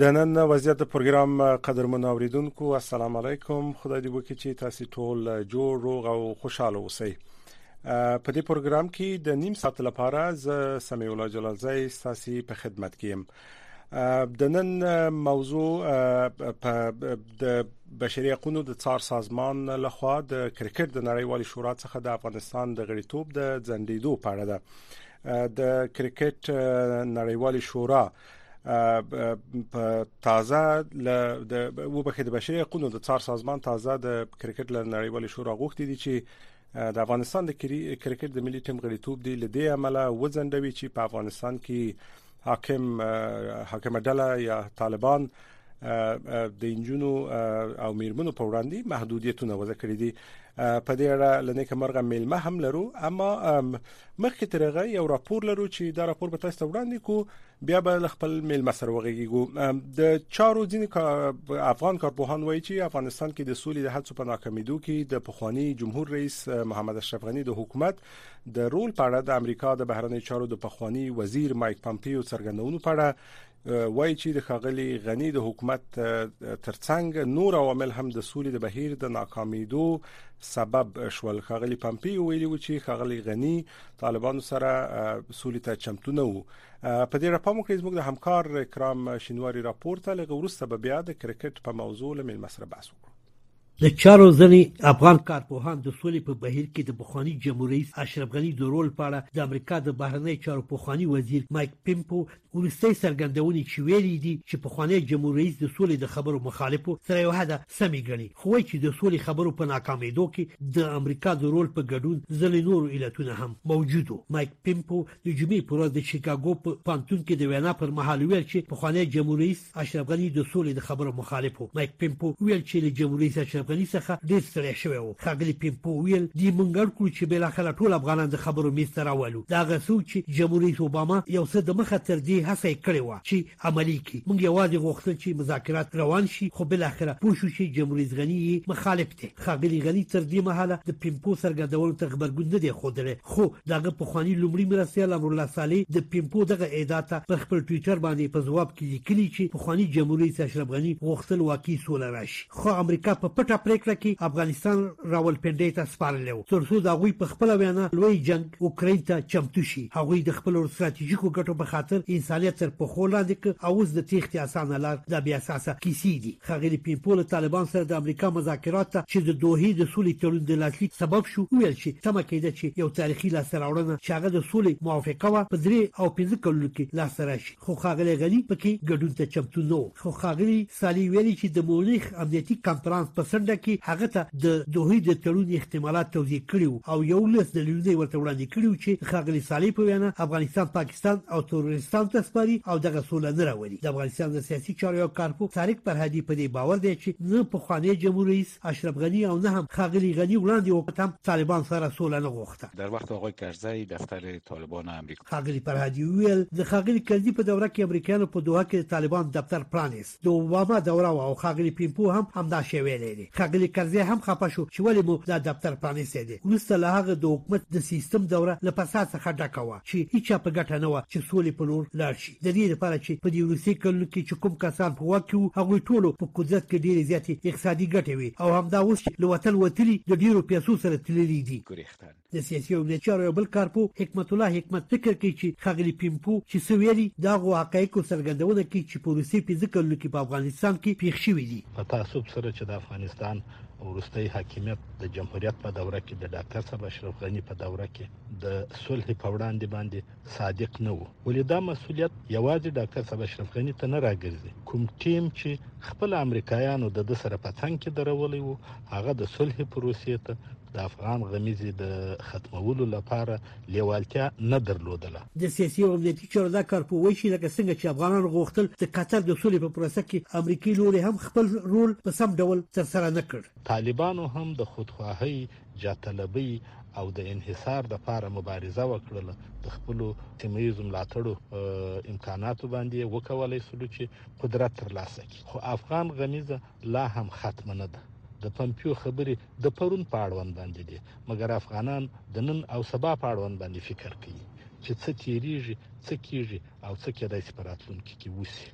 د نن وضعیت د پروګرام قدرمن اوریدونکو السلام علیکم خدای دې وکړي چې تاسو ټول جوړ روغ او خوشاله اوسئ په دې پروګرام کې د نیم ساعت لپاره ز سمي الله جلالزی تاسو په خدمت کې د نن موضوع په د بشري حقوقو د څار سازمان لخوا د کرکټ د نړیوالې شورا څخه د افغانستان د غړیتوب د ځنډېدو په اړه ده د کرکټ نړیوالې شورا په تازه ل د وبخې د بشري حقوقو د څار سازمان تازه د کرکټ ل نړیوالې شورا غوښتي دي چې د افغانستان د کرکټ د ملي ټیم غړیتوب دی لدې عمله وځندوي چې په افغانستان کې حاکم حاکمه ډله یا طالبان د انجونو او میرمنو په وړاندې محدودیتونه وضع کړی دي په دې اړه لنې کمرغه میلمه هم لرو اما مخکې ترغه یو راپور لرو چې دا راپور به تاسو ته وړاندې کو بیا به خپل میلمه سره وغږیږو د چارو ځین افغان کارپوهان وایي چې افغانستان کې د سولې د هڅو په ناکامیدو کې د پخوانی جمهور رئیس محمد اشرف غنی د حکومت د رول په اړه د امریکا د بهرنی چارو د پخوانی وزیر مایک پامپیو څرګندونو په اړه وایي چې د خغلی غنی د حکومت ترڅنګ نور عوامل هم د سولې د بهیر د ناکامیدو سبب شول خغلی پامپیو ویلي و چې خغلی غنی طالبانو سره سولې ته چمتو نه وو په دې اړه پام وکړئ زموږ د همکار کرام شینواری راپورته لغه ورسته به بیا د کرکټ په موضوع لمن مسره بحث وکړو د چارو ځینې افغان کارپوهان د سولې په بهیر کې د پخواني جمهور رئیس اشرف غني د رول په اړه د امریکا د بهرنیو چارو پخواني وزیر مایک پیمپو وروستۍ څرګندونې چې ویلي دي چې پخوانی جمهور رئیس د سولې د خبرو مخالفو تر یو حده سمې ګڼي خو وایي چې د سولې خبرو په ناکامېدو کې د امریکا د رول په ګډون ځینې نور علتونه هم موجود وو مایک پیمپو د جمعې پر ورځ د شیکاګو په پانتون کې د وینا پر مهال ویل چې پخوانی جمهور رئیس اشرف غنی د سولې د خبرو مخالف و مایک پیمپو ویل چې له جمهور رئیس اشرف غنی څخه ډیر ستړی شوی و ښاغلی پیمپو ویل دی مونږ اړ کړو چې بالاخره ټول افغانان د خبرو میز ته راولو دا هغه څه چې جمهور رئیس اوباما یو څه د مخه تر دې هڅه یې کړې وه چې عملي کړي. موږ یوازې غوښتل چې مذاکرات روان شي، خو بالاخره پوه شو چې جمهوررئیس غني یې مخالف دی. ښاغلي غني تر دې مهاله د پمپو څرګندونو ته غبرګون نه دی ښودلی، خو د هغه پخواني لومړي مرستیال امرالله صالح د پمپو دغه ادعا ته پر خپل ټویټر باندې په ځواب کې لیکلي چې پخواني جمهوررئیس اشرف غني غوښتل واقعي سوله راشي. خو امریکا په پټه پرېکړه کې افغانستان راولپنډۍ ته سپارلی و، ترڅو د هغوی په خپله وینا لوی جنګ اوکراین ته چمتو شي. هغوی د خپلو ستراتیژیکو ګټو په خاطر انسانیت تر پښو لاندې کړ او اوس د تېښتې اسانه لار دا بې اساسه کیسې دي. ښاغلي پینپو له طالبانو سره د امریکا مذاکرات ته چې د دوحې د سولې تړون د لاسلیک سبب شو وویل چې تمه کېده چې یو تاریخي لاسته راوړنه چې هغه د سولې موافقه وه په درې او پنځه کلونو کې لاسته راشي خو ښاغلی غني پکې ګډون ته چمتو نه و. خو ښاغلي صالح ویلي چې د مونیخ امنیتي کنفرانس په څنډه کې هغه ته د دوحې د تړون احتمالات توضیح کړي وو او یوولس دلیلونه یې ورته وړاندې کړي وو چې د ښاغلي صالح په وینا افغانستان پاکستان او تروریستانو ته سپاري او دغه سوله نه راولي د افغانستان د سیاسي چارو یو کارپوه طارق فرهادي په دې باور دی چې نه پخوانی جمهور رئیس اشرف غنی او نه هم خاغلی غنی وړاندې وخت هم طالبان سره سوله نه غوښته در وخت آقای کرزی دفتر طالبان امریکا خاغلی پرهدی ویل د خاغلی کردی په دوره کې امریکایانو په دوحه کې طالبان دفتر پرانیست د اوباما دوره او خاغلی پیمپو هم همدا شی ویلی دی خاغلی کرزی هم خپه شو چې ولې مو دا دفتر پرانیستی دی وروسته له هغه د حکومت د سیستم دوره له فساد څخه ډکه وه چې هیچا په ګټه نه وه چې سولې په لور لاړ شي د دې لپاره چې په دې وروستي کلونو کې چې کوم کسان په واک کې وو هغوی ټولو په قدرت کې ډېرې زیاتې اقتصادي ګټې وې او همدا اوس چې له وطن وتلي د ډېرو پیسو سره تللي دي. ګورېښتن. د سیاسي او امنیت چارو یو بل کارپوه حکمت الله حکمت فکر کوي چې ښاغلي پیمپو چې څه ویلي د هغو حقایقو څرګندونه کوي چې په وروستي پنځه کلونو کې په افغانستان کې پېښ شوي دي. په تاسف سره چې د افغانستان وروستی حاکمیت د جمهوریت په دوره کې د ډاکتر صاحب اشرف غني په دوره کې د صلحې په وړاندې باندې صادق نه وو ولې دا مسولیت یوازې ډاکټر صاحب اشرف غنی ته نه راګرځي کوم ټیم چې خپل امریکایانو د د سره پڅنګ کې درولې وو هغه د صلح پروسې ته د افغان غمیزې د ختمولو لپاره لیوالتیا نه درلودله د سیاسي او امنیتي چارو دا کارپوه چې لکه څنګه چې افغانانو غوښتل د قطر د سولې په پروسه کې امریکایي لوري هم خپل رول په سم ډول ترسره نه کړ. طالبانو هم د خودخواهۍ جاطلبۍ او د انحصار لپاره مبارزه وکړله د خپل سیمه ییزو ملاتړو امکاناتو باندې وکولای شو چې قدرت ترلاسه کړي خو افغان غمیزه لا هم ختمه نه ده د پمپیو خبرې د پرون په اړوند باندې دي مګر افغانان د نن او سبا په اړوند باندې فکر کوي چې څه تیریږي څه کیږي او څه کېدای شي په راتلونکي کې وشي،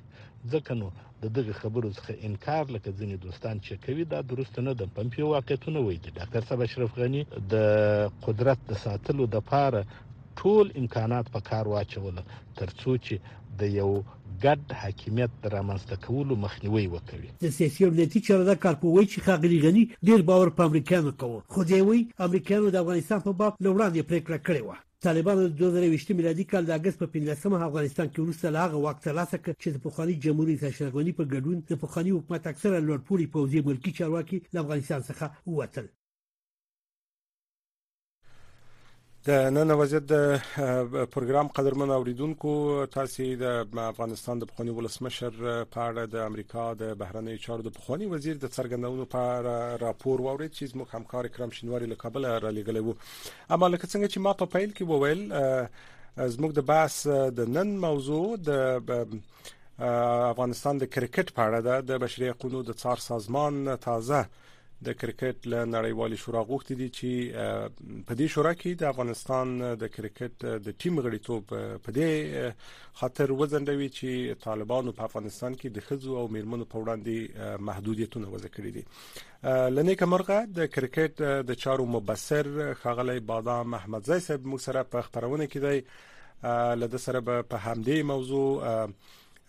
ځکه نو د دغه خبرو څخه انکار لکه ځینې دوستان چې کوي دا درست نه ده، پمپیو واقعیتونه ویلي، ډاکتر صاحب اشرف غني د قدرت د ساتلو د پاره ټول امکانات په کار واچول تر څو چې د یو ګډ حاکمیت د رامنځته کولو مخنیوی وکوي. د سیاسي امنیتي چاره دا کار پوه چې ښاغلي غني ډېر باور په امریکایانو کوو، خو دی وایي امریکایانو د افغانستان په باب له وړاندې پرېکړه کړې وه. طالبانو د دوه زره ویشت میلادي کال د اګست په پنځلسمه افغانستان کې وروسته له هغه واک ترلاسه کړ چې د پخواني جمهوررئیس اشرف غني په ګډون د پخواني حکومت اکثره لوړپوړي پوځي ملکي چارواکي له افغانستان څخه ووتل د نن وضعیت د پروګرام قدرمن اوریدونکو تاسو د افغانستان د پخوانی ولسمشر په اړه د امریکا د بهرنیو چارو د پخوانی وزیر د څرګندونو په اړه راپور واورید چې زموږ همکار کرم شینواری له کابل را لګلې وو اما لکه څنګه چې ما په پیل کې وویل زموږ د بحث د نن موضوع د افغانستان د کرکټ په اړه ده د بشري حقوقو د څار سازمان تازه د کرکټ له نړیوالې شورا غوښتي دي چې په دې شورا کې د افغانستان د کرکټ د ټیم غړیتوب په دې خاطر وزندوي چې طالبانو په افغانستان کې د خځو او میرمنو په وړاندې محدودیتونه وضع کړی دي لنې کمرغه د کرکټ د چارو مبصر خاغلی بادام احمدزی صاحب موږ سره په خبرونه کې دی لده سره په همدې موضوع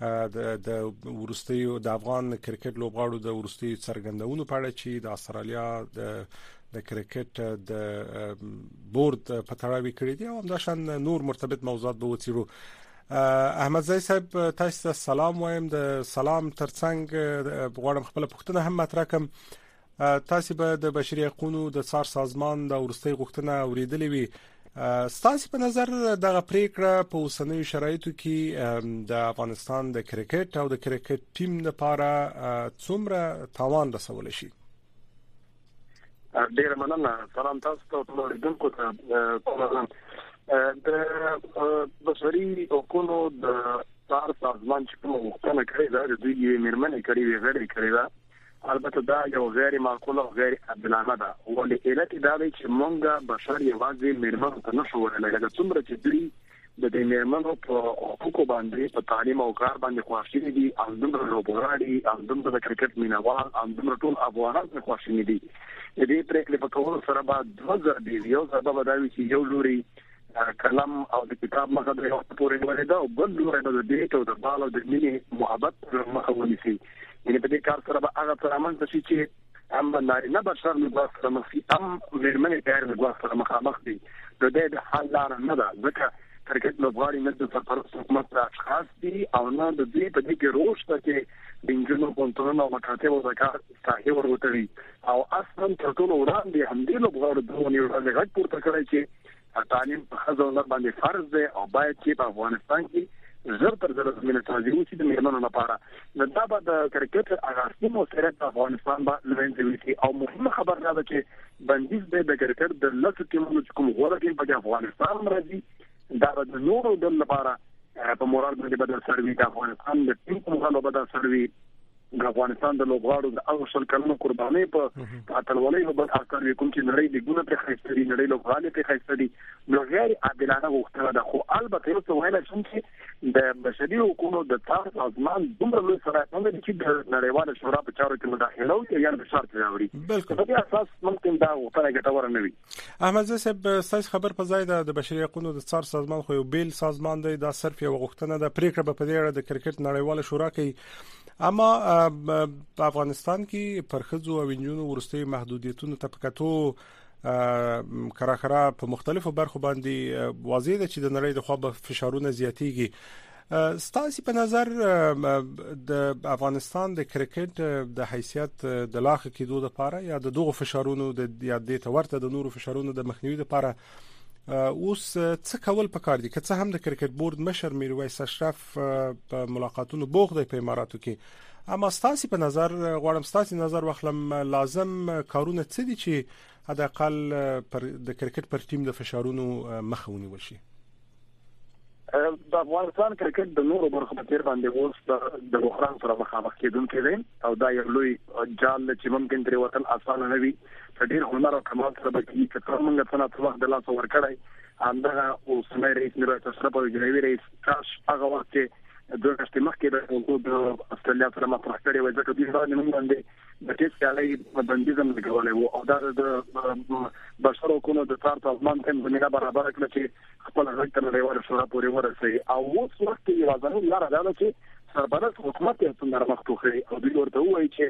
د ورستي د افغان کرکټ لوبغاړو د ورستي څرګندونو په اړه چې د استرالیا د د کرکټ د بورډ په تړاو کړی دی او همداشان نور مرتبط موضوعات به وڅیرو احمد زای صاحب تاسو ته سلام وایم د سلام ترڅنګ غواړم خپل پښتنه هم مطرح کوم تاسو به د بشري حقوقو د څار سازمان د ورستۍ غوښتنه اوریدلې وي ستاسو په نظر دغه پریکړه په اوسنیو شرایطو کې د افغانستان د کرکټ او د کرکټ ټیم لپاره څومره تاوان رسول شي ډیر مننه سلام تاسو ته ټول لیدونکو ته د بشري حقوقو د سار سازمان چې کومه غوښتنه کړې ده د دوی یې مرمنې کړې وي غړې کړې ده البته دا یو غیر معقول او غیر عادلانه ده ولې علت دا دی چې مونږه بشر یوازې مرمن ته نشو ورلګل څومره چې دوی د دې میرمنو په حقوقو باندې په تعلیم او کار باندې خواشینې دي او دومره لوبغاړي او دومره د کرکټ مینوال او دومره ټول افغانان په خواشینې دي د دې پریکړې په کولو سره به دوه ضربې یو ضربه به دا وي چې یو لوري قلم او د کتاب مخه د یو پورې ولې دا او بل لوري به د دې ته د بال او د مینې محبت مخه ونیسي یعنی په دې کار سره به هغه ترامن څه چې هم نارینه بشر له ګواښ سره مخ دي هم مېرمنې غیر له ګواښ سره مخامخ دي نو دا د حل لاره نه ده ځکه کرکټ لوبغاړي نه د سرپرست حکومت ته اشخاص دي او نه د دوی په دې کې رول شته چې د انجونو پونتونو او مکاتبو زکات ساحې وروتوي او اصلا تر ټولو وړاندې همدې لوبغاړو دوه نیو ورځې غږ پورته کړی چې تعلیم په ښځو نر باندې فرض دی او باید چې په افغانستان کې زر تر زر زمينه تازه وسی د میرمنو لپاره نو دا به د کرکټ اغاستي مو سره د افغانستان به لويندې وسی او مهمه خبر دا ده چې بندیز به د کرکټ د لټو ټیمونو کوم غوړه ټیم په افغانستان راځي دا به د نورو د لپاره په مورال باندې بدل سروي د افغانستان د ټیم په مورال بدل سروي د افغانستان د لوبغاړو د هغه شل کلنو قربانۍ په اتلولۍ او بل اثر یې کوم چې نړۍ لیګونه پرې خسته دي نړۍ لوبغاړي پرې خسته دي نو غیر عادلانه غوښتنه ده خو البته یو څه ویل شم چې د بشري حقوقو د څار سازمان دومره لوی سره هم دی چې د نړیوال شورا په چارو کې مداخله وکړي یا د شرط راوړي په دې اساس ممکن دا غوښتنه ګټوره نه وي احمد زه صاحب ستاسو خبر په ځای د بشري حقوقو د څار سازمان خو یو بیل سازمان دی دا صرف یو غوښتنه ده پریکړه به په دې اړه د کرکټ نړیواله شورا کوي اما په افغانستان کې پر خځو او انجونو ورستي محدودیتونو ته پکتو کراخره په مختلفو برخو باندې واضح ده چې د نړۍ د خوا به فشارونه زیاتیږي ستاسو په نظر د افغانستان د کرکټ د حیثیت د لاخ کېدو لپاره یا د دوغو فشارونو د یا د تورته د نورو فشارونو د مخنیوي لپاره اوس څه کول پکار دي که څه هم د کرکټ بورډ مشر میرویس اشرف په ملاقاتونو بوخ دی په اماراتو کې اما ستاسو په نظر غواړم ستاسو نظر واخلم لازم کارونه څه دي چې حداقل پر د کرکټ پر ټیم د فشارونو مخه ونیول شي د افغانستان کرکټ د نورو برخو په تیر باندې اوس د بحران سره مخامخ کېدونکې دي او دا یو لوی جال چې ممکن تر وطن اسانه نه وي په ډیر هنر او کمال سره به کیږي چې تر موږ څنګه څه وخت د لاس ور کړی همدغه اوسنۍ رئیس میرویس تشرف او جنوي رئیس کاش هغه وخت چې دوه کښته مخکې د موضوع د استرالیا سره مطرح کړې وای ځکه دوی باندې موږ باندې د ټیسټ سیالۍ بندیزم لګولی وو او دا د بشر حقوقو د څار سازمان ته زمينه برابر کړه چې خپل غږ ته نړیوال شورا پورې ورسوي او اوس وخت کې یوازنۍ لار دا ده چې سرپرست حکومت یې څنګه مخ ته خوري او دوی ورته وایي چې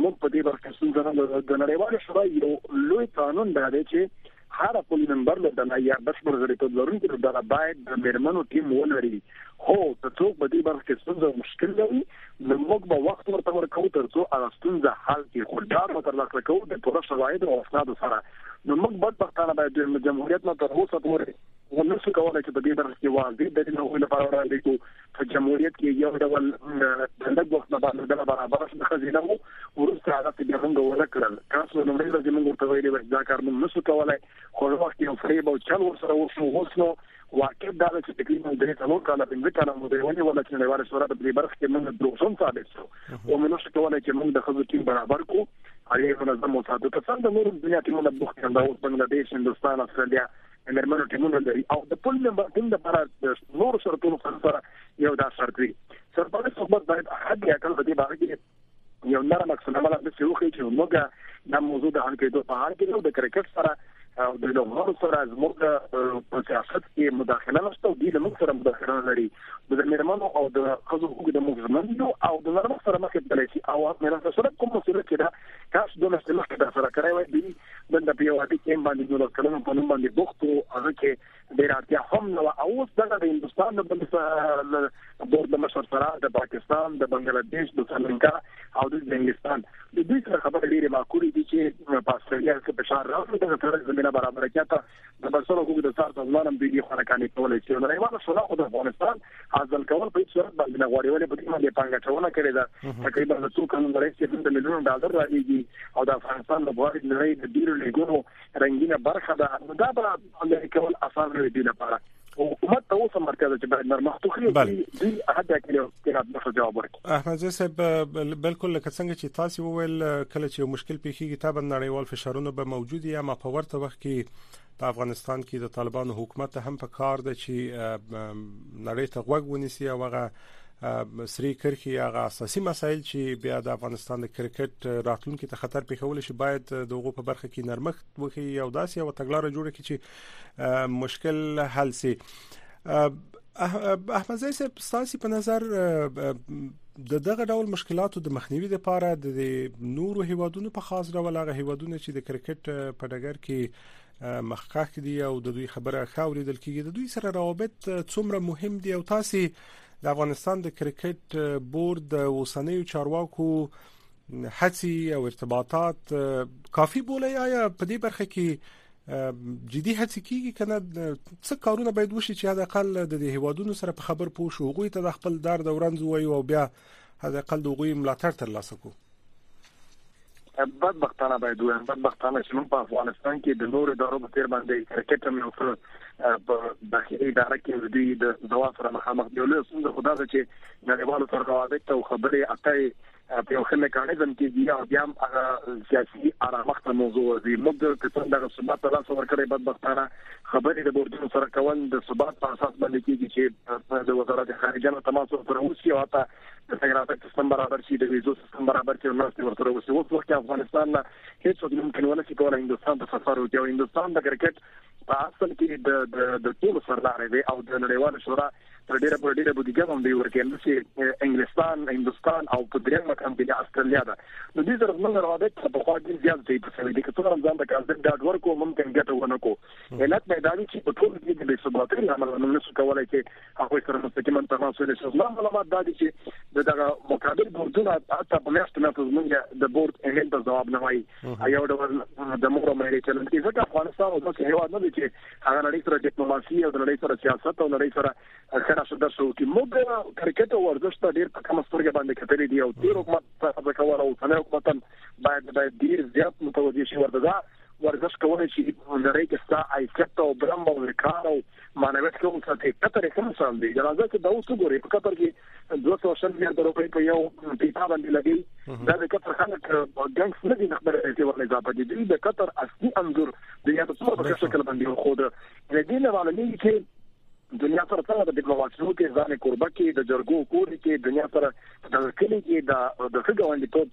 موږ په دې برخه کې څنګه د نړیوال شورا یو لوی قانون دا دی چې هره پولي ممبر لوبډله یا بشپړ غړیتوب لرونکې لوبډله باید د میرمنو ټیم ولري، هو که څوک په دې برخه کې ستونزه او مشکل لري نو موږ به وخت ورته ورکوو تر څو هغه ستونزه حل کړي خو ډاډ به ترلاسه کوو د پوره شواهدو او اسنادو سره نو موږ بدبختانه باید د جمهوریت نه تر اوسه پورې ونشو کولای چې په دې برخه کې واضح دلیل هغوی لپاره وړاندې کړو په جمهوریت کې یو ډول د لږ وخت نه باندې د برابر شو خزینه وو ورسته هغه ته موږ ونه کړل تاسو نو موږ زموږ ورته ویلي و دا کار موږ نشو کولای خو وخت یو فریب او چل ورسره وشو اوس نو واقع دا چې تقریبا درې څلور کاله پنځه کاله مو دی ونی ولا چې نړیوال شورا په دې برخه کې موږ دروغجن ثابت شو او موږ نشو کولای چې موږ د خزو ټیم برابر کو اړیه منظم وساتو ته څنګه نور دنیا کې موږ بوخت کړو بنگلاديش هندستان استرالیا مېرمنو ټیمونه لري او د پل نمبر ټیم لپاره د نور سرتونو سره یو دا شرط وي سرپالي صحبت باید حد یا کله په دې باره کې یو نرم عکس العمل د سیوخې چې موږ د موضوع د حل کېدو په حال کې د کرکټ سره او د لوبغاړو سره زموږ په سیاست کې مداخله نشته او دوی له موږ سره مداخله لري د میرمنو او د خزو حقوق د موږ زمندو او د نرمښت سره مخ کېدلی شي او میرمن سره کوم مسله کې دا تاسو د مسلمانانو سره کړی وای دلته په یو عادي کیم باندې جوړ کړم په نوم باندې بوخت او هغه کې ډیر اړتیا هم نو او اوس دغه د هندستان د بل څه بورډ د مشر سره د پاکستان د بنگلاديش د سریلانکا او د انګلستان د دوی سره خبرې ډیره معقوله دي چې په استرالیا کې فشار راوړي د سره زمينه برابر کړي د بشر حقوق د څار د ځوانم دی خو راکانې کولای شي نو ایوانه شولا خو د افغانستان حاصل کول په صورت باندې نه غواړي ولې په دې باندې پنګ چونه کړې ده تقریبا د څو کلونو راځي چې د ملیون ډالر راځي او د افغانستان د بواري لړۍ د ډیرو لګونو رنگینه برخه ده دا به امریکا ول اسانه دی لپاره حکومت ته اوس مرکز چې باید نرمښت وکړي دوی هدا کې له تاسو جواب ورکړي احمد زه صاحب بالکل لکه څنګه چې تاسو وویل کله چې مشکل پیخیږي تابع نړیوال فشارونه به موجود یا ما په ورته وخت کې په افغانستان کې د طالبانو حکومت هم په کار دی چې نړۍ ته غوږ ونیسي او هغه سری کرخي هغه اساسي مسایل چې بیا د افغانستان د کرکټ راتلونکو ته خطر پیښول شي باید دغه په برخه کې نرمښت وکړي او داسې یو تګلارې جوړه کړي چې مشکل حل سي احمد زي صاحب تاسو په نظر د دغه ډول مشکلاتو د مخنیوي لپاره د نورو هیوادونو په خاص ډول هغه هیوادونه چې د کرکټ په ډګر کې مخکښ دي او د دوی خبره خاورې دل کېږي د دوی سره روابط څومره مهم دي او تاسو د افغانستان د کرکټ بورد اوسنیو چارواکو هڅي او ارتباطات کافي بولي آیا په دې برخه کې جدي هڅې کیږي کنه څه کارونه باید وشي چې د اقل د هیوادونو سره په خبر پوه شو غوي ته د خپل دار د ورنځ وای او بیا د اقل د غوي ملاتړ تر لاسه کو بدبختانه باید وایم بدبختانه چې موږ په افغانستان کې د نور ادارو په تیر باندې کرکټ هم یو څه په داخلي اداره کې د دوی د ځواب سره مخامخ دی له څنګه خدای چې نړیوالو سره روابط او خبرې اترې په یو ښه میکانیزم کېږي او بیا هم هغه سیاسي آرامښت ته موضوع ورځي موږ که څه دغه ثبات ته لاس ورکړی بدبختانه خبرې د بورډونو سره کول د ثبات په اساس باندې کېږي چې د وزارت خارجه نه تماس ورسره وشي او حتی د تګراتک سیستم برابر شي د ویزو سیستم برابر شي مرستې ورسره وشي اوس وخت افغانستان نه هیڅوک ممکن ونه شي کولای هندستان ته سفر وکړي او هندستان د کرکټ په اصل کې د د ټولو سرلارې او د نړیوال شورا تر ډیره پر ډیره بودیجه هم دی ورکه نو چې انګلستان هندستان او په دریم مقام کې د استرالیا ده نو دې سره موږ روابط په خوا کې زیات دی په سوي دي چې څنګه ځان د کاندید ډاډ ورکو ممکن ګټه ونه کو علت پیدا دي چې په ټول کې د بې ثباتۍ لامل موږ نشو کولای چې هغه سره مستقیما تماس ونیسو نو معلومات دا دي چې دغه مقابل بوردونه حتی په میاشت نه تاسو موږ د بورد ایمیل ته جواب نه وایي ایو ډول د مور مې چلن کې ځکه افغانستان او دغه هیواد نه دي چې هغه نړۍ سره ډیپلوماسي او د نړۍ سره سیاست او نړۍ سره ښه نشه درس وکړي موږ کرکټ او ورزش ته ډیر په کم سترګه باندې کتلې دي او تیر حکومت څخه کول او څنګه حکومت باید باید ډیر زیات متوجه شي ورته ورزش کولای شي نړۍ کې ستا ایکټ او برم او وقار او معنویت کې وساتي قطر کوم سم دی دا ځکه دا اوس ګوري په قطر کې دوه سوه شل میلیارد روپۍ په یو پیسه باندې لګي دا د قطر خلک ګنګس نه دي خبره کوي ورنه اضافه دي دوی د قطر اصلي انزور د یاد څو په شکل باندې خو د دې نه معلومي چې دنیا سره څنګه د ډیپلوماسیو کې ځان قربه کې د جرګو کور کې دنیا سره د کلی کې د د خګوندې ټوب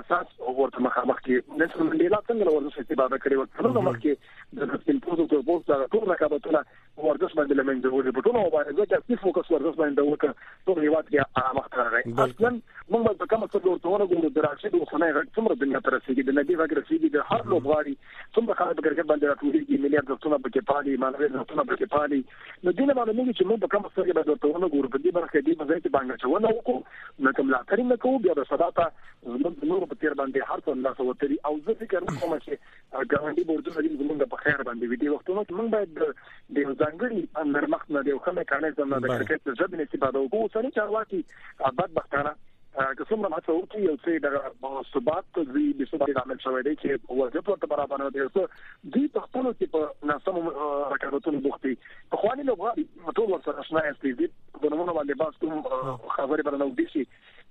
اساس ورته مخامخ کې د سمندلا څنګه ورته استفاده کړې و څنګه مخکې د سپین پوزو تر پوزو ټول رقابتونه ورزش باندې لمنځه وړي په ټولو مبارزه کې اصلي فوکس ورزش باندې وکړ ټول هیواد کې آرام اختر راغی اصلا موږ به کوم څه ډول تور ګورو د راشد او خنای غږ څومره دنیا ته رسیدي د نبی غږ رسیدي د هر لوبغاړي څومره خلک په کرکټ باندې راټولېږي ملي ارزښتونه پکې پالي مانوي ارزښتونه پکې پالي نو دینه معلومیږي چې موږ په کوم څه کې به ډول تور ګورو په دې برخه کې به ځای ته باندې چونه وکړو نو کوم لا ترې نه کوو بیا به سبا ته زموږ نور په تیر باندې هر څه الله سو تری او زه فکر کوم چې ګاونډي بورډونه دي زمونږ په خیر باندې وي دي وختونو کې موږ باید د یو ځانګړي نرمښت نه د یو ښه میکانیزم نه د کرکټ د ژبې استفاده وکړو اوسني چارواکي بدبختانه که څومره هڅه وکړي یو څه د ثبات ته دوی د ثبات عامل شوی دی چې وضعیت ورته برابر نه دی او دوی په خپل کې په ناسم رکابتونو بوختي په خواني لوبغاړي ټول ورسره آشنا استي دي په نومونو باندې باس کوم خبرې بلنه ودی شي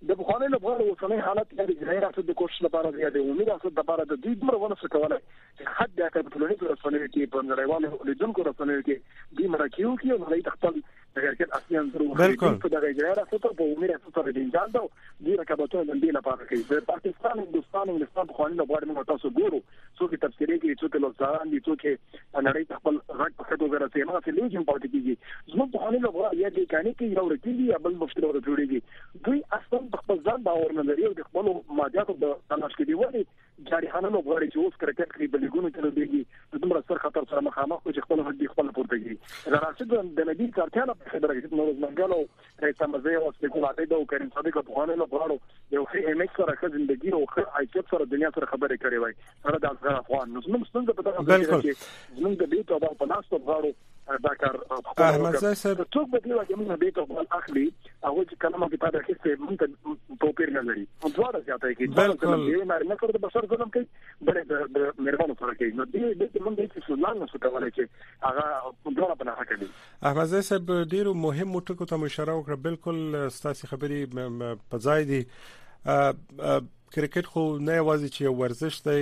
د پخواني لوبغاړو اوسنی حالت یا د اجرایي ریاست د کوشش لپاره یا د عمومي ریاست لپاره د دوی دومره ونه شو کولای چې حد اکثر په ټولنیزو رسنیو کې په نړیوالو لیدونکو رسنیو کې دوی مرکې وکړي او نړۍ ته خپل د کرکټ اصلي انځور وښيي په دغه اجرایي ریاست او په عمومي ریاست سره د انجام ده دوی رقابتونه د دې لپاره کوي د پاکستان هندستان انګلستان پخواني لوبغاړي موږ تاسو ګورو څوک یې تبصرې کوي څوک یې لوستاران دي څوک یې په نړۍ ته خپل غږ په ښه توګه رسوي هغه څه لوی هم پاتې کېږي زموږ پخواني لوبغاړي یا دې کانې کې یو رکېږي یا بل مشکل ورته جوړېږي دوی اصلا په خپل ځان باور نه لري او د خپلو مادیاتو د تلاش کې دی ولې جارحانه لوبغاړي چې اوس کرکټ کې په لیګونو کې لوبېږي د دومره سر خطر سره مخامخ چې خپل غږ خپل پورته کړي راشد د نبی کارتیا په خبره کې نور منګلو رئیس مزه او سپیکولاتي د کریم صادق په خوانه له غواړو یو ښه امیج سره ښه ژوندۍ او ښه حیثیت سره دنیا سره خبرې کړې وای سره د افغان افغان نو موږ څنګه په دغه ځای کې موږ د بیت او په لاس ته غواړو دا کار احمد زای صاحب څوک به دی چې موږ بیت او اخلي هغه چې کلمه کې پاتې کیږي موږ ته توپیر نه لري موږ دواړه زیاته کې بالکل یو نارینه سره د بشر ظلم کوي بل د مېرمنو سره کوي نو دې دې موږ هیڅ څه نه څه کولای چې هغه دواړه په حق دي احمدزی صاحب ډیرو مهمو ټکو ته اشاره وکړه بالکل ستاسو خبرې په ځای دي کرکټ خو نه یوازې چې ورزش دی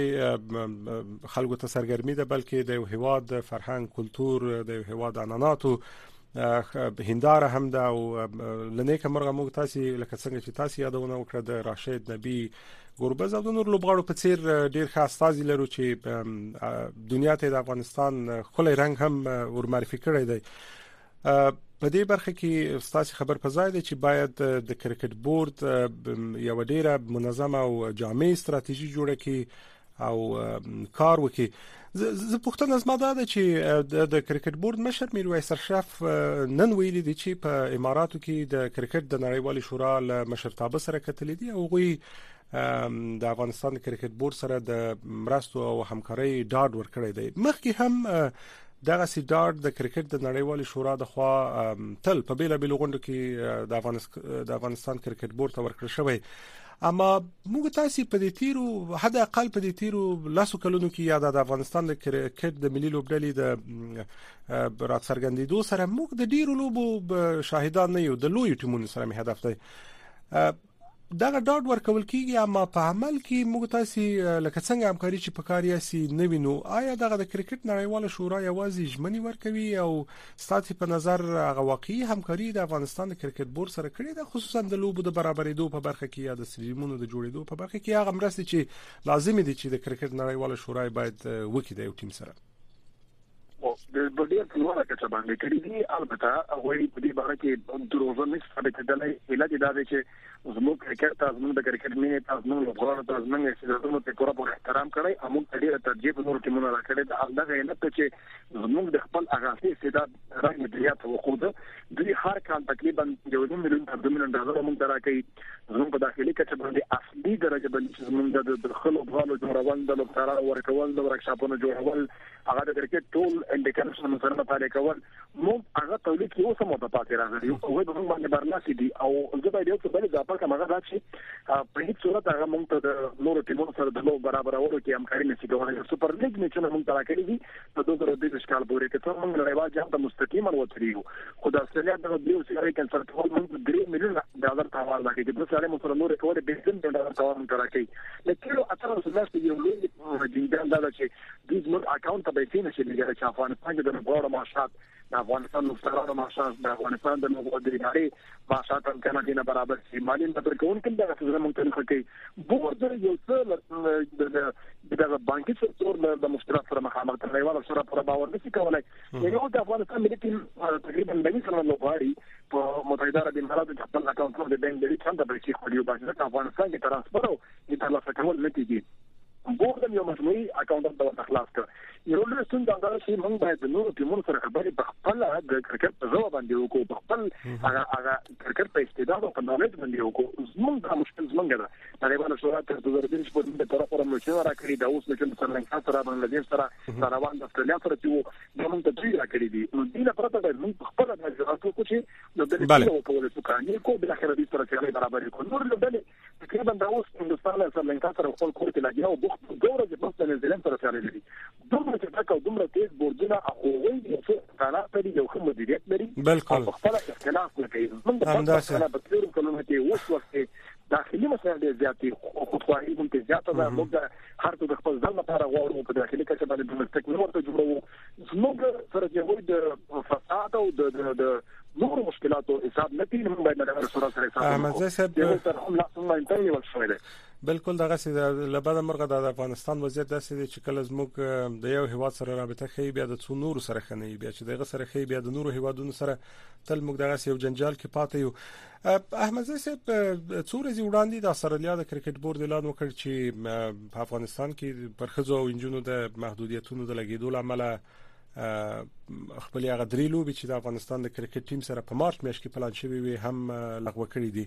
خلکو ته سرګرمي ده بلکې د یو هواد فرهنګ کلچر د یو هواد عنعناتو هنداره هم ده او لنیکه مرغه موږ تاسو لکه څنګه چې تاسو یادونه وکړه د راشد نبی ګوربز او د نور لوبغاړو په څیر ډیر ښه استاذ لرو چې دنیا ته د افغانستان خلې رنگ هم ورمعرفي کړی دی په دې برخه کې ستاسو خبر په ځای دی چې باید د کرکټ بورډ یو ډیره منظمه او جامع ستراتیژي جوړه کړي او کار وکړي زه پوښتنه زما دا ده چې د کرکټ بورډ مشر میرویس اشرف نن ویلي دی چې په اماراتو کې د کرکټ د نړیوالې شورا له مشرتابه سره کتلې دي او غوي د افغانستان د کرکټ بورډ سره د مرستو او همکارۍ ډاډ ورکړی دی مخکې هم دغه سیډارډ د کرکټ د نړیوال شورا د خوا تل په بیلابیلو غونډو کې د افغانستان کرکټ بورډ ته ورکړ شوی اما موږ تاسو په دې تیرو حد اقل په دې تیرو لاسو کلونو کې یاد د افغانستان د کرکټ د ملي لوبډلې د راڅرګندېدو سره موږ د ډیرو لوبو شاهدان نه یو د لوی ټیمونو سره می هدف دی دغه ډاډ ورکول کیږي اما په عمل کې موږ تاسو لکه څنګه همکاري چې په کار یې سي نه وینو آیا دغه د کرکټ نړیواله شورا یوازې ژمنې ورکوي او ستاسو په نظر هغه واقعي همکاري د افغانستان د کرکټ بورډ سره کړې ده خصوصا د لوبو د برابرېدو په برخه کې یا د سټډیومونو د جوړېدو په برخه کې هغه مرستې چې لازم دي چې د کرکټ نړیواله شورا باید وکړي د یو ټیم سره او د بډیر په لوړه کچه باندې کړی دي البته هغه په دې باره کې دروغ نه ثابت کېدل اله دې دا چې زموږ کرکټ ته زموږ د کرکټ مینې ته زموږ لوبغاړو ته زموږ استعدادونو ته پوره پوره احترام کړی او موږ ډیر ترجیح په نور کې مونږ راکړی دا هغه نه ته چې زموږ د خپل اغاثي استعداد رنګ دریا ته وخود دوی هر کال تقریبا یو نیم میلیون تر دوه میلیون ډالر موږ راکړي زموږ په داخلي کچه باندې اصلي درجه باندې چې زموږ د دخلو غالو جوړول د لوبکارا ورکول د ورکشاپونو جوړول هغه د کرکټ ټول انډیکیشن سره مطالعه کول موږ هغه تولید کې اوس مو د پاتې راغلی او هغه به موږ باندې برلاسي دي او زه به یو څه بل اضافه کوم هغه دا چې په هیڅ صورت هغه موږ ته د نورو ټیمونو سره د لوب برابرولو کې همکاري نشي کولای سپر لیګ میچونه موږ ته راکړي دي په 2023 کال پورې کې څو موږ نړیوال جام ته مستقیما وتري یو خو د استرالیا د بلو سیاري کانسر کول موږ 3 میلیون ډالر تاوان راکړي چې د سړي مسره نور کول به زم د ډالر تاوان موږ راکړي د کلو اتر سلاس یو لوی جنجال دا چې د زموږ اکاونټ ته به څه نشي لګره چې افغانستان کې د غوړو ماشات د افغانستان نوکسالارو ماشاس د افغانستان د نوګو د ادارې ماشاس هم کمه دینه برابر شي مالي مدر کوونکم دغه څه زموږ ته نخه کوي بورد یو څه دغه بانکي سکتور د مشکلات سره مخامخ دی نړیوال سره پر باور نشي کولای یو د افغانستان ملي ټیم تقریبا نوي سلنه لوبغاړي په متحده عرب اماراتو کې خپل اکاونټونه د بانک د ریټرن د پیسې خوري او بانک افغانستان کې ترانسفر او د ترلاسه کول نه کیږي بوردم یو مصنوعي اکاونټ هم ورته خلاص کړ یو لوی ستونزه دا چې موږ باید د نورو ټیمونو سره خبرې په خپل د کرکټ په ځواب باندې وکړو په خپل هغه هغه کرکټ په استعداد او په نالج باندې وکړو زموږ دا مشکل زمونږ ده نړیواله شورا تر 2023 پورې د طرف پر مشن راکړي دا اوس چې سرلنکا سره بنگلاديش سره سراوان د استرالیا سره چې وو دا موږ ته دوی راکړي دي نو دې نه پرته باید موږ خپل د جوړاتو کوچي د دې په وکولو څخه نه کو بل اخر دې سره چې برابر کو نور له تقریبا دا اوس هندوستان له سرلنکا سره خپل کور کې لګیا او بوخت دوه ورځې مخکې له نیوزیلند سره سیالي لري دومره چټک او دومره تیز بورډونه هغوی یو څه امکانات لري یو ښه مدیریت لري او په خپله اختلاف نه کوي زموږ د پاکستان په تېرو کلونو کې اوس وخت کې داخلي مسایل ډېر زیات دي خودخواهي هم زیاته ده موږ هر څه د خپل ځان لپاره غواړو په داخلي کچه باندې د مسلک نه ورته جوړوو زموږ سره چې وایي د فساد او د د نور مشکلاتو حساب نه کوي موږ باید له سره سره حساب احمد زی صاحب یو تر هم لاس نه انټر یو شوی دی بالکل دغه سي له بده مرغه د افغانستان وضعیت داسې دی چې کله زموږ د یو هیواد سره رابطه خي بیا د څو نور سره خنه بیا چې دغه سره خي بیا د نور هیوادونو سره تل موږ دغه یو جنجال کې پاتې یو احمدزی صاحب څو ورځې وړاندې د استرالیا د کرکټ بورډ اعلان وکړ چې په افغانستان کې پر خځو او انجونو د محدودیتونو د لګیدو لامل خپل هغه درې لوبي چې د افغانستان د کرکټ ټیم سره په مارچ میاشت کې پلان شوی وي هم لغوه کړې دي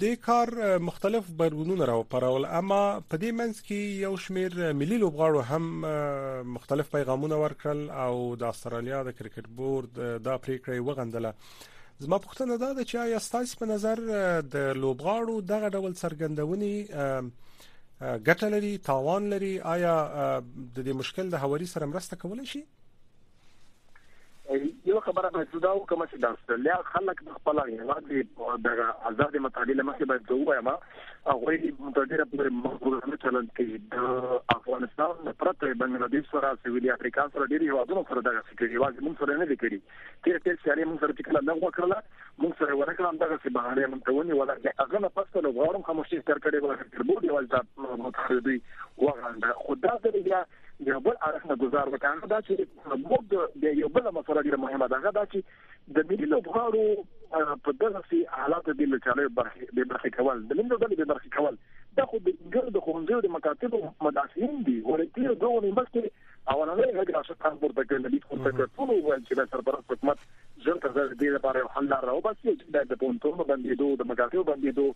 د کار مختلف بدلونونه راوپارول اما په دې منځ کې یو شمیر ملي لوبغاړو هم مختلف پیغامونه ورکړل او د استرالیا د کرکټ بورډ دا پریکړه وغندله زما پوښتنه دا ده چې آیا ستاسو په نظر د لوبغاړو دغه ډول څرګندونې ګټه لري تاوان لري آیا د دې مشکل د هواري سره مرسته کولای شي یو خبره به زه دا وکم چې د استرالیا خلک د خپل هیواد د آزاد مطالعې لمخې باید زه وایم هغه د ډیره پورې مقبولانه چلند کوي د افغانستان پرته بنگلاديش سره سویلي افریقا سره ډیر هیوادونو سره دغه سکري واځي موږ سره نه دي کړی تیر تیر سیالي موږ سره چې کله لغوه کړله موږ سره ورکړه دغه څه بهانه موږ ته ونی ولا هغه نه پس له غواړم خاموشي تر کړې ولا تر بو دیوال ته متخدي وغانده خدا دې بیا یو بل اړخ نه گزار وکړ دا چې موږ د یو بل مسله ډیره مهمه ده دا چې د ملي لوبغاړو په دغه سي حالات د لچالو برخه د برخه کول د لمنو د برخه کول دا خو د انګلیسي د خوندو د مکاتبو مدافعین دي ورته دوه نیمه اولنې غږ را شو تاسو ورته کړل لیک ورته کړ ټول وویل چې د سرپرست حکومت زر تر زر دې لپاره یو حل لاره وباسي چې باید د پونتونو بندیدو د مګاتیو بندیدو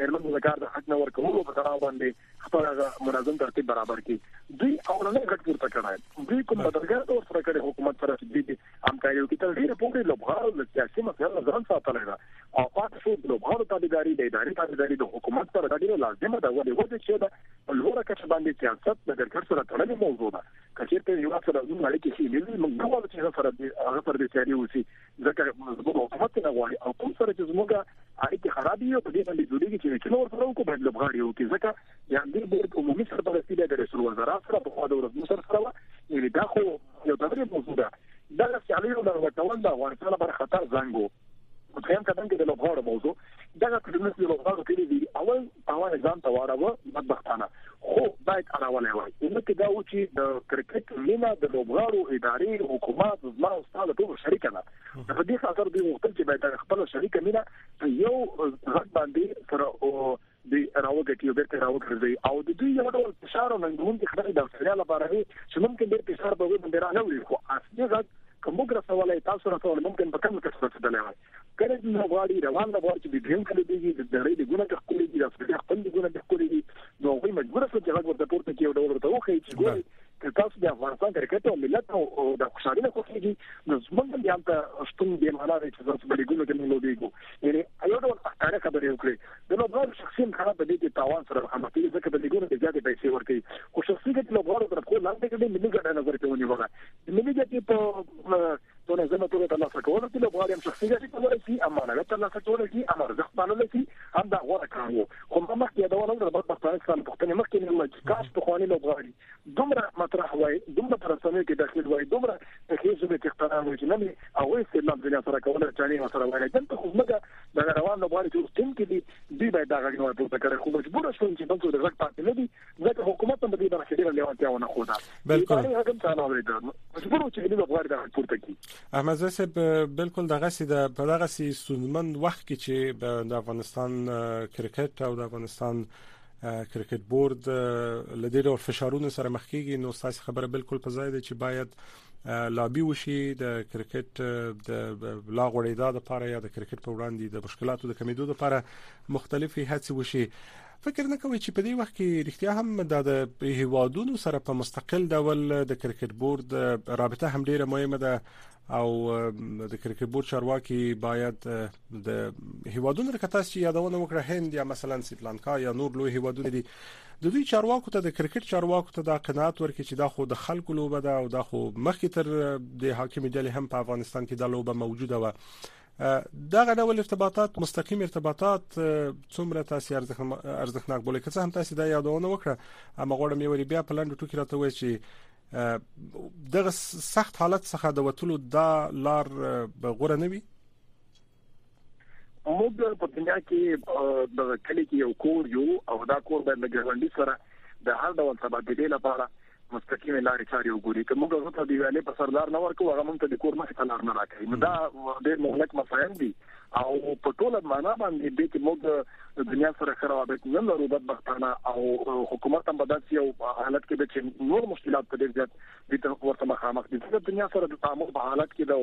مېرمن د کار د حق نه ورکولو په تړاو باندې خپل منظم ترتیب برابر کړي دوی اولنې غږ پورته کړای دوی کوم بدلګر تور سره کړي حکومت سره چې دې همکاري وکړي تر ډیره پورې لوبغاړو د سیاسي مسایل ځان ساتلی دا او پاتې شو د لوبغاړو تابعداري د اداري تابعداري د حکومت سره ډیره لازمه ده ولې وځي چې په لوړه کچه باندې سیاست د ګرګر سره تړلې موضوع ده که چېرته یو سره زموږ اړیکې ښې نه وي موږ نه غواړو چې هغه سره دې هغه پر دې سیالي وشي ځکه زموږ حکومت نه غواړي او کوم سره چې زموږ اړیکې خراب دي او په دې باندې جوړیږي چې چې نور سره وکړو باید لبغاړي وکړي ځکه یا دې بورډ عمومي سرپرستی د رئیس الوزرا سره په خوا د ورځو سره سره وه یعنی دا خو یو دغه موضوع ده دا سیالي له ورتول د افغانستان لپاره خطر زنګو په دې اړه چې د لبغاړو موضوع دغه کډونس د لوبغاړو کړي دي اول تاوان یې ځان ته واړوه بدبختانه خو باید اړولی وای نو کې دا و چې د کرکټ مینه د لوبغاړو ادارې حکومت زما او ستاسو ټول شریک ده په دې خاطر دوی غوښتل چې باید خپل شریک مینه یو غږ باندې سره دی راوګټي او بیرته راوګرځي او د دوی یو ډول فشار او ننګون کې خبرې د استرالیا لپاره وي چې ممکن ډېر فشار به وي باندې راغلی خو اصلي غږ کومګره سوالای تاسو راته ممکن په کوم څه څه دلای کله چې نو غواړي روان د غواړي چې د ډریم کله دیږي د دړې لګونه ته خپل دي د افغانستان خپل لګونه ته خپل دي نو هغه مجبور شو چې هغه ورته پورته کې یو ډول ورته وخی چې ګوري که تاسو د افغانستان کرکټ او ملت او د خوشحالي نه خوښیږي نو زمونږ هم یان ته شتون دی معنا دی چې تاسو بلې ګلو کې موږ لوبېږو یعنی یو ډول اکاره خبرې وکړي د لوبغاړو شخصي خراب دی چې تاوان سره مخامخ دي ځکه د لیګونو د زیاتې پیسې ورکړي خو شخصي کې لوبغاړو تر خپل لاندې کې ملي ګټه نظر کې ونیوله ملي ګټه په په منظمه توګه ترلاسه کولو کې لوبغاړي هم شخصي ګټې کولی شي، هم معنویت ترلاسه کولی شي، هم ارزښت پاللی شي، هم دا غوره کار و. خو ما مخکې یادونه وکړه، د بد بختانه ستا له پوښتنې مخکې مې وویل چې کاش پخواني لوبغاړي دومره مطرح وای، دومره په رسنیو کې داخل وای، دومره د ښې ژبې څښتنان وای چې نن یې هغوی استدلال ځنې سره کولی او چڼې یې ورسره وهلی. دلته خو زموږ دغه روان لوبغاړي چې اوس ټیم کې دي، دوی باید دا غږ نه وای پورته کړی، خو مجبور شول چې بل څوک د غږ پاتې نه دي. ځکه حکومت هم په دې برخه کې ډېر لیوالتیا ونه خو دا بالکل دا هغه څه نه اورید مجبور چې دې په غوړ دا پورته کی احمد زه صاحب بالکل دغه سي د په دغه سي سودمن وخت کې چې د افغانستان کرکټ او د افغانستان کرکټ بورډ لدې ډول فشارونو سره مخ کیږي نو تاسو خبره بالکل په ځای ده چې باید لابي وشي د کرکټ د لا غوړېدا لپاره یا د کرکټ په وړاندې د مشکلاتو د کمیدو لپاره مختلفي هڅې وشي فکر نه کوئ چې په دې وخت کې رښتیا هم دا د هیوادونو سره په مستقل ډول د کرکټ بورډ رابطه هم ډیره مهمه ده او د کرکټ بورډ چارواکي باید د هیوادونو لکه تاسو یادونه وکړه هند یا مثلا سریلانکا یا نور لوی هیوادونه دي د دوی چارواکو ته د کرکټ چارواکو ته دا قناعت ورکړي چې دا خو د خلکو لوبه ده او دا خو مخکې تر د حاکم ډلې هم په افغانستان کې دا لوبه موجوده و دغه ډول ارتباطات مستقیم ارتباطات څومره تاسو ارزښتناک بولئ که څه هم تاسو دا یادونه وکړه اما غواړم یو بیا په لنډو ټکو راته وایي چې دغه سخت حالت څخه د وټولو دا لار به غوړه نه وي موږ په دنیا کې د کلی کې یو کور یو او دا کور باید لګوندي سره د هر ډول تبادلې لپاره مستقیمې لارې چارې وګوري که موږ هغه ته د ویالې په سردار نه ورکو هغه موږ ته د کور مخې ته لار نه راکوي نو دا ډېر مهلک مسایل دي او په ټوله معنا باندې د کې موږ دنیا سره ښه روابط نه لرو بدبختانه او حکومت هم په داسې یو حالت کې د چې نور مشکلات په ډېر زیات دي ته ورته مخامخ دي د دنیا سره د تعامل په حالت کې دا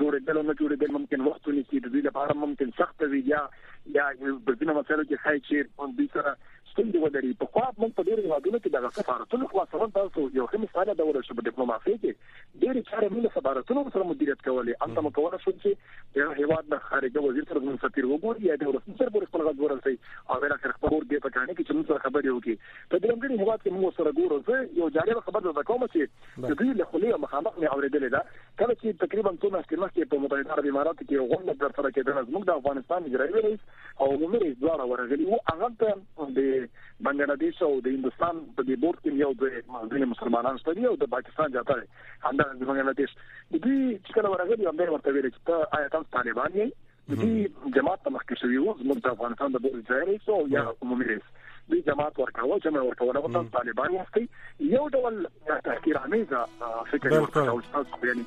جوړېدل نه جوړېدل ممکن وخت ونیسي د دې لپاره ممکن سخت وي یا یا د دې مسایلو کې خای چې دوی سره ستونزې ولري. پخوا موږ په ډېرو هېوادونو کې د سفارتونو خلاصول تاسو یو ښه مثال یادولی شو، په ډیپلوماسۍ کې ډېرې چارې موږ له سفارتونو سره مدیریت کولې، هلته موږ کولی شول چې د یو هېواد له خارجه وزیر سره زموږ سفیر وګوري یا د ولسمشر پورې خپل غږ ورسوي او بالاخره خپل کور دې په ټاڼي کې چې موږ سره خبرې وکړي په درېیمګړي هېواد کې موږ ورسره ګورو. زه یو جالبه خبر درته کوم چې د دوی له خولې مخامخ مې اورېدلې ده، کله چې تقریبا څو میاشتې مخکې په متحده عرب اماراتو کې یو غونډه ترسره کېدله، زموږ د افغانستان اجرایوي رئیس، او عمومي رئیس دواړه ورغلي وو هغه ته د بنگله دیش او د هندستان په دې بورډ کې یو ځای مسلمانان شته دي او د پاکستان جاته همدا د بنگله دیش د دوی چې کله ورغلي هم ورته ویل چې ته آیا تاسو طالبان یې دې جماعت ته مخکې شوی وو زموږ د افغانستان د بورډ ځای رئیس او یا عمومي رئیس دې جماعت ورکاوه چې مې ورته ولغوتل طالبان یې یو ډول تحقیر امیزه فکر ورته او تاسو یعنی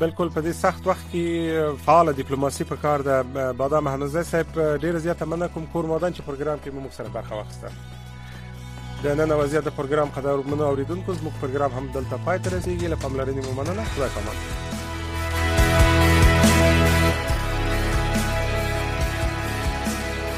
بالکل په دې سخت وخت کې فعال ډیپلوماسي په کار ده بادام محمدزی صاحب ډیره زیاته مننه کوم کور مودان چې پروګرام کې موږ سره برخه واخیسته د نن وضعیت د پروګرام قدر منو اوریدونکو زموږ پروګرام هم دلته پای ته رسیدي له پاملرنې مو مننه خدای پامان